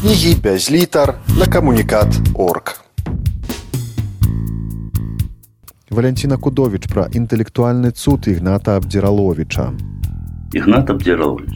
кнігі без літар на камунікат орг. Валянціна Кудовіч пра інтэлектуальны цуд ігната абдзіраловіча. Игнат Абдиралович,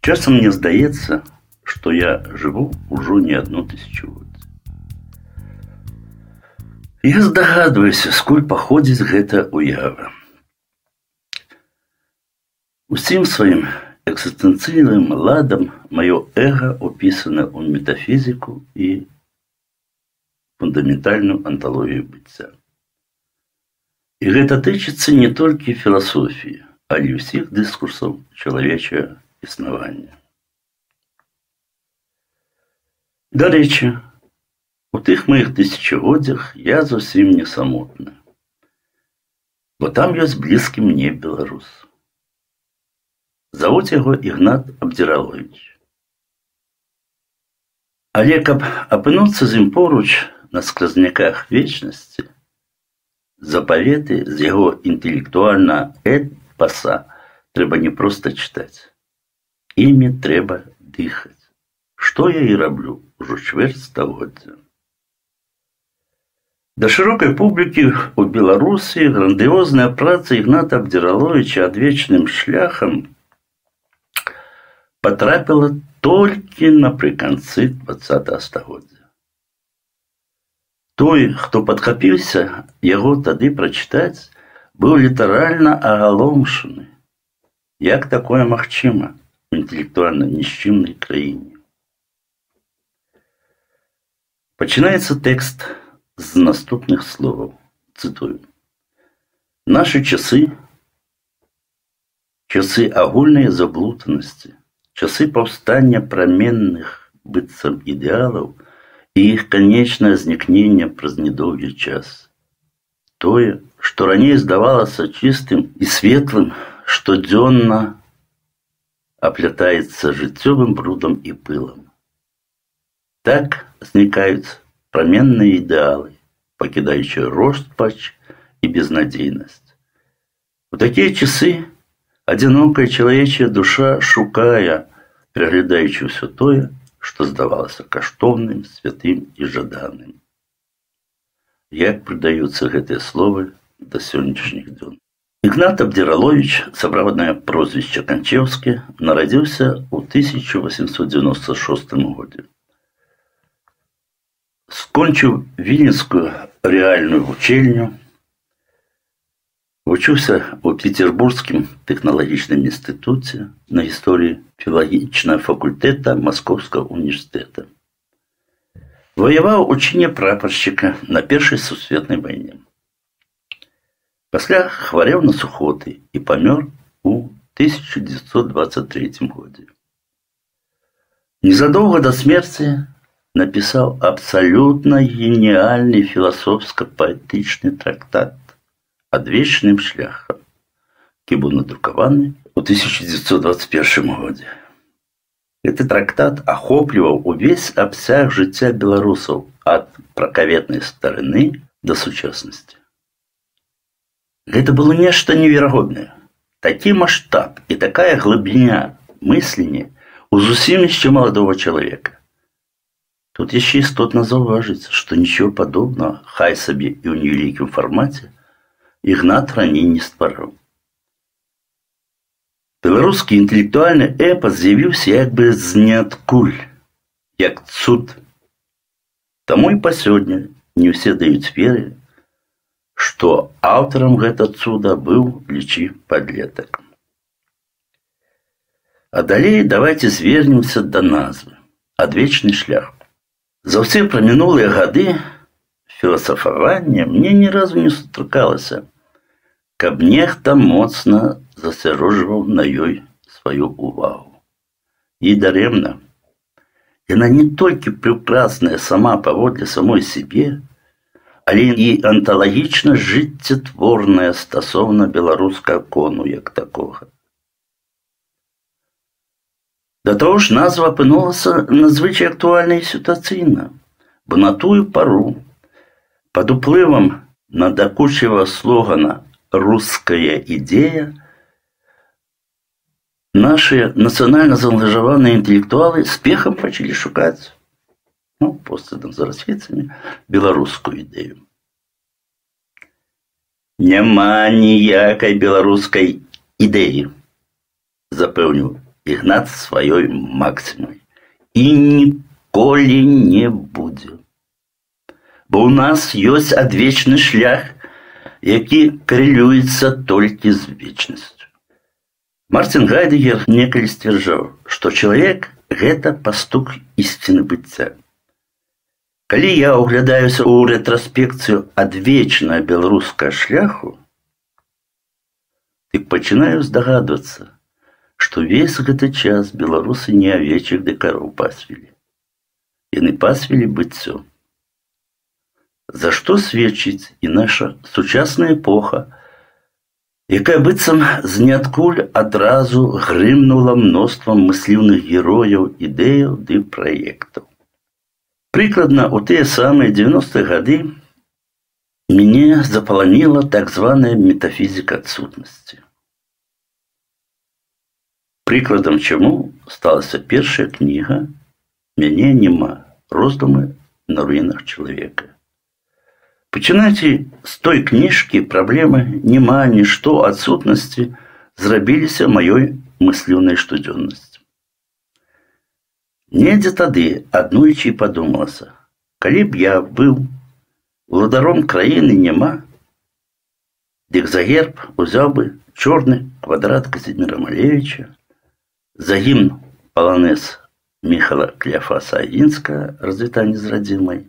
часам мне здаецца, што я жыву ўжо не одну тысячагоддзе. Я здагадваюся, скуль паходзіць гэта уява. Усім сваім экзістэнцыйным ладам маё эго упісана ў метафізіку і фундаментальную анталогію быцця. І гэта тычыцца не толькі філасофіі, але ўсіх дыскурсаў чалавечае існавання. Дарэчы, у тых маіх тысячагоддзях я зусім не самотны, бо там ёсць блізкі мне беларус. Завуць яго Ігнат Абдзіралович. Але каб апынуцца з ім поруч на склазняках вечнасці, запаветы з яго інтэлектуальна эпаса трэба не проста чытаць. Імі трэба дыхаць. Што я і раблю ўжо чвэрць стагоддзя. Да шырокай публікі ў Беларусі грандыозная праца Ігната Абдзіраловича адвечным шляхам потрапила толькі напрыканцы двадцатого стагоддзя. Той, хто падхапіўся яго тады прачытаць, быў літаральна агаломшаны. Як такое магчыма у інтэлектуальна нішчымнай краіне? Пачынаецца тэкст з наступных словаў. Цытую. Наши часы, часы агульнай заблутанасці, часы паўстання праменных быццам ідэалаў і іх канечнае знікнення праз недоўгі час. Тое, што раней здавалася чыстым і светлым, штодзённа аплятаецца жыццёвым брудам і пылам. Так знікаюць праменныя ідэалы, пакідаючы роспач і безнадзейнасць. У такія часы Одинокая человечья душа шукая, переглядаючи все тое, што здавалася каштоўным, святым і жаданым. Як прыдаюцца гэтыя словы да сённяшніх дзён. Ігнат Абдзіралович, сабраванае прозвішча Канчеўскі, нарадзіўся ў 1896 годзе. Скончыў віленскую рэальную вучэльню, Вучыўся ў петербургскім тэхналагічным інстытуце на гісторыі філагічнага факультэта маскоўскага універсітэта. Ваяваў у чыне прапаршчыка на першай сусветнай вайне. Пасля хварэў на сухоты і памёр у 1923 годзе. Незадоўга да смерці напісаў абсалютна геніальны філасофска-паэтычны трактат адвечным шляхам, які быў надрукаваны ў 1921 годзе. Гэты трактат ахопліваў увесь абсяг жыцця беларусаў ад пракаветнай старыны да сучаснасці. Гэта было нешта неверагоднае. Такі маштаб і такая глыбіня мыслення у зусім яшчэ маладого чалавека. Тут яшчэ істотна заўважыць, што нічого падобнага хай сабе і ў невялікім фармаце Ігнат раней не ствараў. Беларускі інтэлектуальны эпас з'явіўся як бы з ніадкуль, як цуд. Таму і па сёння не ўсе даюць веры, што аўтарам гэта цуда быў лічы падлетак. А далей давайте звернемся да назвы адвечны шлях. За ўсе пра мінулыя гады філасафавання мне ні разу не сустракалася каб нехта моцна засяроджваў на ёй сваю увагу. І дарэмна. Яна не толькі прекрасная сама паводле самой сябе, але і анталагічна жыццятворная стасоўна беларускага кону як такога. Да того ж назва апынулася надзвычай актуальна і сітуацыйна, бо на тую пару пад уплывам надакучыва слогана русская идея наши национально заангажаваныя інтэлектуалы спехам пачалі шукаць ну, постным зарасвецамі беларускую ідэю. Няма ніякай беларускай ідэі, запэўніў ігнат сваёй максімай і ніколі не будзе. Бо ў нас ёсць адвечны шлях, які карэлюецца толькі з вечнасцю. Мартин Гайдегер некалі сцвярджаў, што чалавек гэта пастук ісціны быцця. Калі я ўглядаюся ў рэтраспекцыю адвечна беларускага шляху, дык пачынаю здагадвацца, што весь гэты час беларусы не авечых ды кароў пасвілі. Яны пасвілі быццё. За што сведчыць і наша сучасная эпоха, якая быццам з ніадкуль адразу грымнула мноствам мысліўных герояў ідэяў ды праектаў. Прыкладна ў тыя самыя 90-е гады мяне запаланіла так званая метафізіка адсутнасці. Прыкладам чаму сталася першая кніга мяне няма роздумы на руінах чалавека. Пачынаце з той кніжкі праблемы няма нішто адсутнасці зрабіліся маёй мысліўнай штодзённасці. Недзе тады аднойчы падумалася, калі б я быў уладаром краіны няма, дык за герб узяў бы чорны квадрат Казіміра Малевича, за гімн паланез Михала Кляфаса Агінска развітанне з радзімай,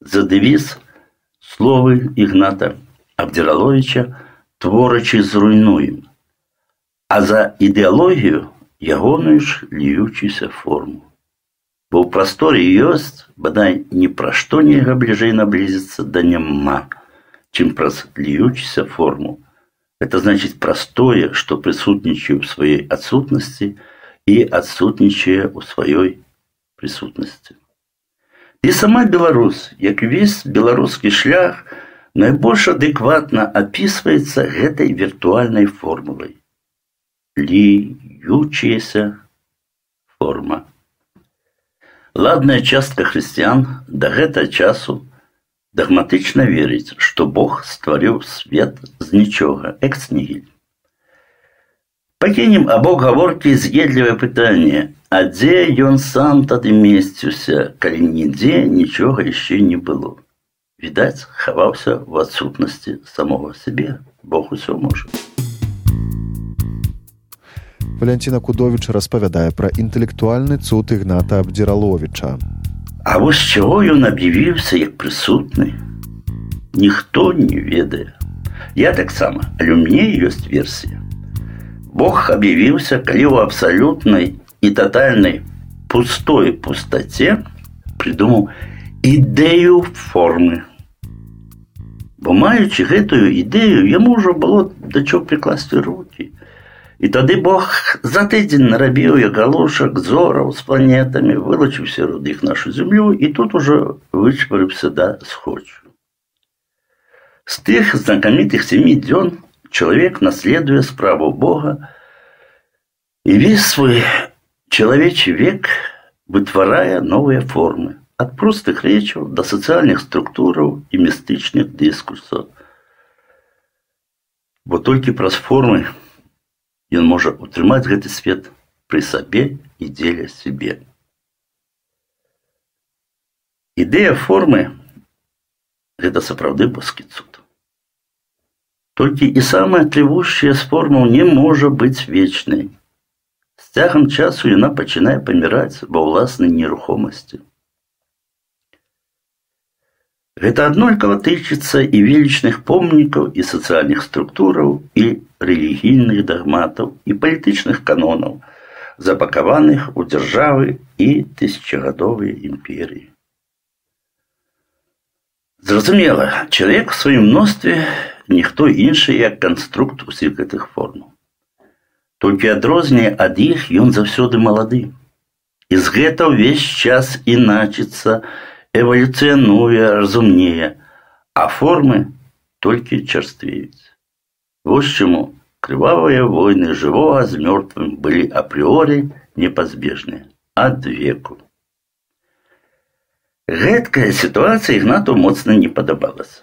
за дэвіз словы Ігната Абдзіраловича творачы зруйнуем, а за ідэалогію ягоную ж льючуюся форму. Бо ў прасторы ёсць, бадай ні пра што нельга бліжэй наблізіцца да няма, чым праз льючуся форму. Это значыць простое, што прысутнічае ў сваёй адсутнасці і адсутнічае ў сваёй прысутнасці. І сама Беларусь, як весь беларускі шлях, найбольш адэкватна апісваецца гэтай віртуальнай формулай льючаяся форма. Ладная частка хрысціян да гэтага часу дагматычна верыць, што Бог стварыў свет з нічога экснігіль. Пакінем абок гаворкі з'едлівае пытанне, а дзе ён сам тады месціўся, калі нідзе нічога яшчэ не было. Відаць, хаваўся ў адсутнасці самога сябе, Бог усё можа. Валянціна Кудовіч распавядае пра інтэлектуальны цуд ігната Абдзіраловіча. А вось чаго ён аб'явіўся як прысутны. Ніхто не ведае. Я таксама, але ў мне ёсць версія. Бог аб'явіўся, калі ў абсалютнай і татальнай пустой пустаце прыдумаў ідэю формы. Бо маючы гэтую ідэю, яму ўжо было да чого прыкласці рукі. І тады Бог за тыдзень нарабіў я галушак зораў з планетамі, вылучыў сярод іх нашу зямлю і тут ужо вычварыўся да схочу. З тых знакамітых сямі дзён чалавек наследуе справу Бога і весь свой чалавечы век вытварае новыя формы ад простых рэчаў да сацыяльных структураў і містычных дыскурсаў. Бо толькі праз формы ён можа утрымаць гэты свет пры сабе і дзеля сябе. Ідэя формы гэта сапраўды боскі цуд. Толькі і самая трывожшая з формаў не можа быць вечнай. З цягам часу яна пачынае паміраць ва ўласнай нерухомасці. Гэта аднолькава тычыцца і велічных помнікаў і сацыяльных структураў і рэлігійных дагматаў і палітычных канонаў, запакаваных у дзяржавы і тысячагадовыя імперіі. Зразумела, чалавек у сваім мностве ніхто іншы як канструкт усіх гэтых формаў. Толькі адрознее ад іх ён заўсёды малады. І з гэта ўвесь час іначыцца, эвалюцыянуе разумнее, а формы толькі чарствеюць. Вось чаму Крывавыя войны жывога з мёртвым былі апрыоры непазбежныя ад веку. Гэткая сітуацыя ігнату моцна не падабалася.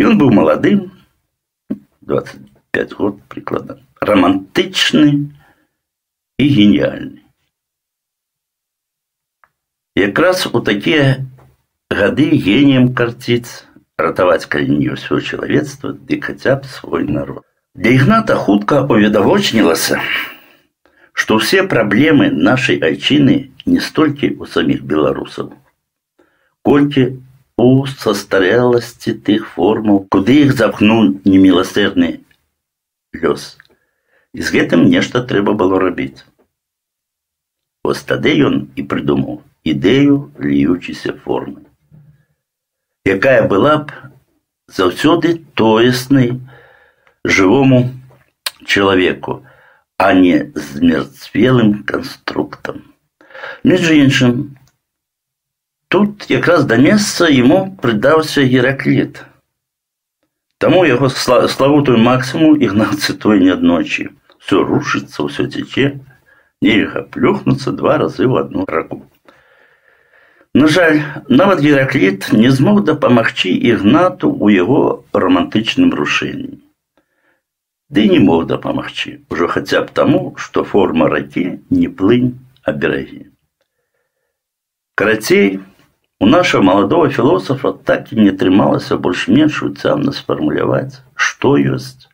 Ён быў маладым 25 год прыкладна романтычны і геніальны. Якраз у такія гады геніем карціць ратаваць калі не ўсё чалавецтва ды хаця б свой народ. Для ігната хутка увідавочнілася, што ўсе праблемы нашай айчыны не столькі ў саміх беларусаў, колькі у састарэласці тых формаў, куды іх запхнуў неміласэрны лёс. І з гэтым нешта трэба было рабіць. Вось тады ён і прыдумаў ідэю льючейся формы якая была б заўсёды тоеснай жывому чалавеку, а не змерцвелым канструктам. Між іншым, тут якраз да месца яму прыдаўся гераклет. Таму яго славутую максімум ігнат цытуе неаднойчы. Все рушыцца, ўсё цяче, нельга плюхнуцца два разы ў одну раку. На жаль, нават Геракліт не змог дапамагчы ігнату ў яго романтычным рушэнні. Ды не мог дапамагчы, ужо хаця б таму, што форма ракі не плынь, а берагі. Карацей, у нашего маладого філосафа так і не атрымалася больш-менш уцямна сфармуляваць, што ёсць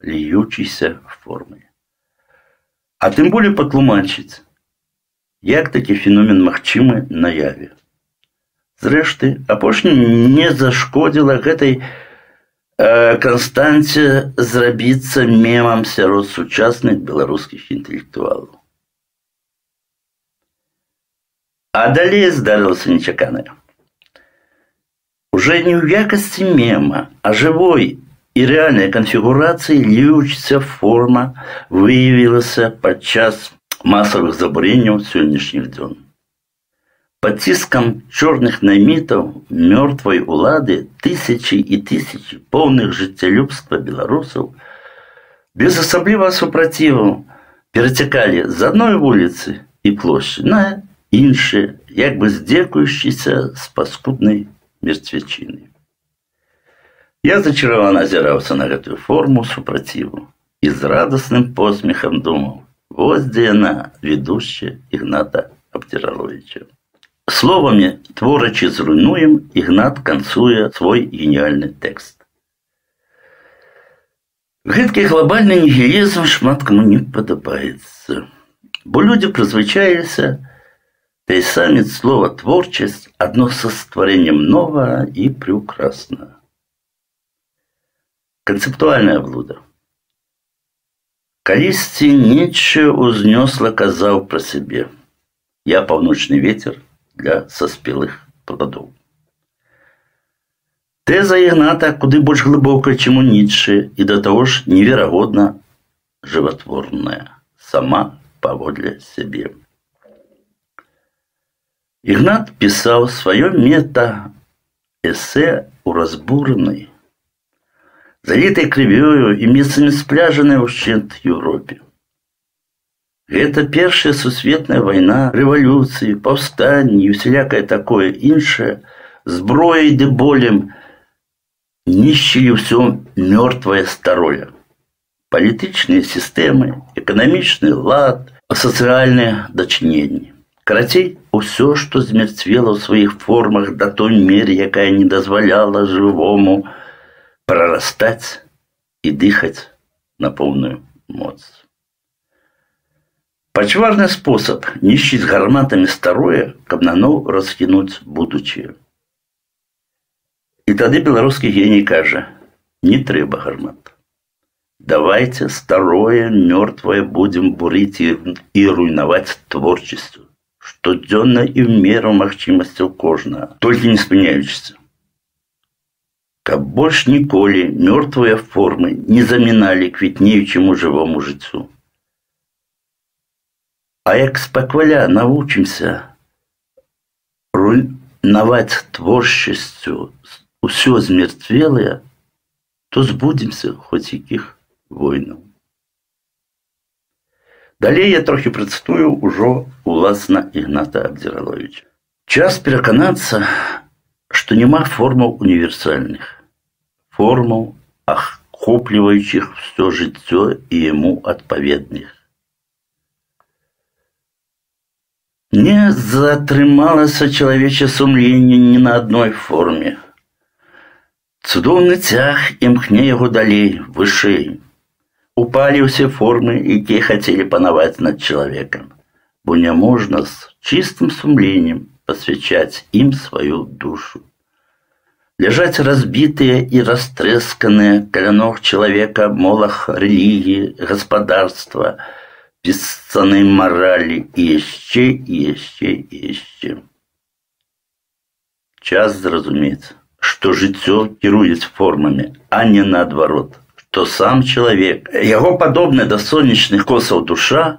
льючейся формы. А тым болей патлумачыць, як такі феномен магчымы наяве. Зрэшты, апошні не зашкодзіла гэтай э, канстанце зрабіцца мемам сярод сучасных беларускіх інтэлектуалаў. А далей здарылася нечаканае. Уже не ў якасці мема, а жывой і рэальнай канфігурацыі льючся форма выявілася падчас масавых забурэнняў сённяшніх дзён. Под ціскам чорных намітаў мёртвай улады тысячи і тысячи поўных жыццялюбства беларусаў без асаблівага супраціву перацякалі з адной вуліцы і плошчы на іншыя, як бы здзекуючыся з паскуднай мерцвячыны. Я зачаравана азіраўся на гэтую форму супраціву і з радасным посмехам думаў, Вось дзе яна ведущая ігната абціраловича словамі творачы зруйнуем ігнат канцуе свой геніальны тэкст гэткі глобальны нігілізм шмат каму не падабаецца бо людзі прызвычаіліся той самі слова творчасць адно са стварэннем новага і прыўкрасна канцэптуальная блуда Калісьці нечче узнёсла казаў пра сябе. Я паўночны ветер для саспелых пладоў. Тэза ігната куды больш глыбокая, чым у нічы і да таго ж неверагодна жыватворная, сама паводле сябе. Ігнат пісаў сваё мета эсэ ў разбуранай залітай крывёю і месцамі спляжанай ўшчэнт Еўропе. Гэта першая сусветная вайна, рэвалюцыі, паўстанні і усялякае такое іншае, зброяй ды болем нішчылі ўсё мёртвае старое. Палітычныя сістэмы, эканамічны лад, сацыяльныя дачыненні. Карацей, усё, што змерцвела ў сваіх формах да той меры, якая не дазваляла жывому, прорастать и дыхать на полную моц. Пачварны спосаб нішчыць гарматамі старое, каб наноў раскінуць будучае. І тады беларускі геній кажа: не трэба гармат. Давайте старое мёртвае будзем бурыць і, і руйнаваць творчасцю, штодзённа і ў меру магчымасцяў кожнага, толькі не спыняючыся каб больш ніколі мёртвыя формы не заміналі квітнеючаму жывому жыццю. А як спакваля навучымся руйнаваць творчасцю ўсё змерцвелае, то збудзімся хоць якіх войнаў. Далей я трохі працытую ўжо уласна Ігната Абдзіраловича. Час пераканацца, што няма формаў універсальных, формаў, ахопліваючых все жыццё і яму адпаведных. Не затрымалася чалавечае сумленне ні на адной форме. Цудоўны цяг імкне яго далей, вышэй. Упалі ўсе формы, якія хацелі панаваць над чалавекам, бо няможна з чыстым сумленнем пасвячаць ім сваю душу. Ляжаць разбітыя і растрэсканыя каля ног чалавека молах рэлігіі, гаспадарства, бесцаны морали и еще, и еще, и еще. Час зразумець, што жыццё кіруюць формамі, а не наадварот, што сам чалавек, яго падобны да сонечных косаў душа,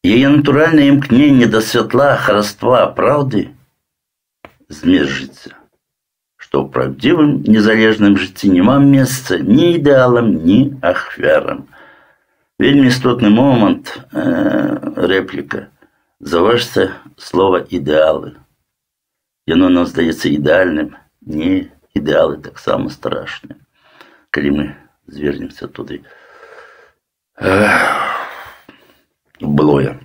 яе натуральнае імкненне да святла, хараства, праўды змест жыцця, што ў правдзівым незалежным жыцці няма месца ні ідэалам, ні ахвярам. Вельмі істотны момант э, рэпліка. Заўважце слова ідэалы. Яно нам здаецца ідэальным, не ідэалы таксама страшныя. Калі мы звернемся туды былое.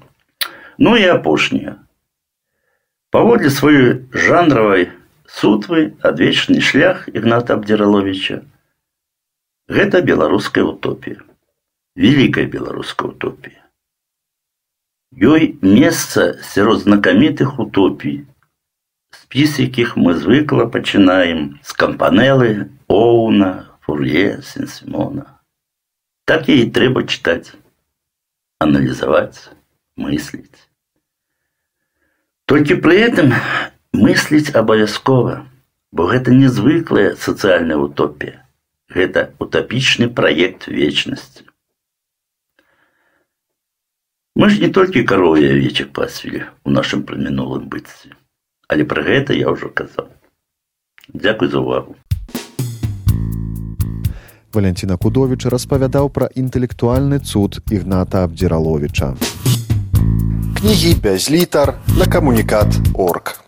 Ну і апошняе. Паводле сваёй жанравай сутвы адвечны шлях Ігната Абдзіраловича гэта беларуская утопія великая беларуская утопія. Ёй месца сярод знакамітых утопій, спіс якіх мы звыкла пачынаем з кампанелы, Оуна, Фурье, Сен-Симона. Так ей трэба чытаць, аналізаваць, мысліць. Толькі пры этом мысліць абавязкова, бо гэта незвыклая сацыяльная утопія. Гэта утапічны праект вечнасці. Мы ж не толькі каровы і авечак пасвілі ў нашым прамінулым быцці. Але пра гэта я ўжо казаў. Дзякуй за ўвагу. Валянціна Кудовіч распавядаў пра інтэлектуальны цуд Ігната Абдзіраловіча. Кнігі без літар на камунікат орг.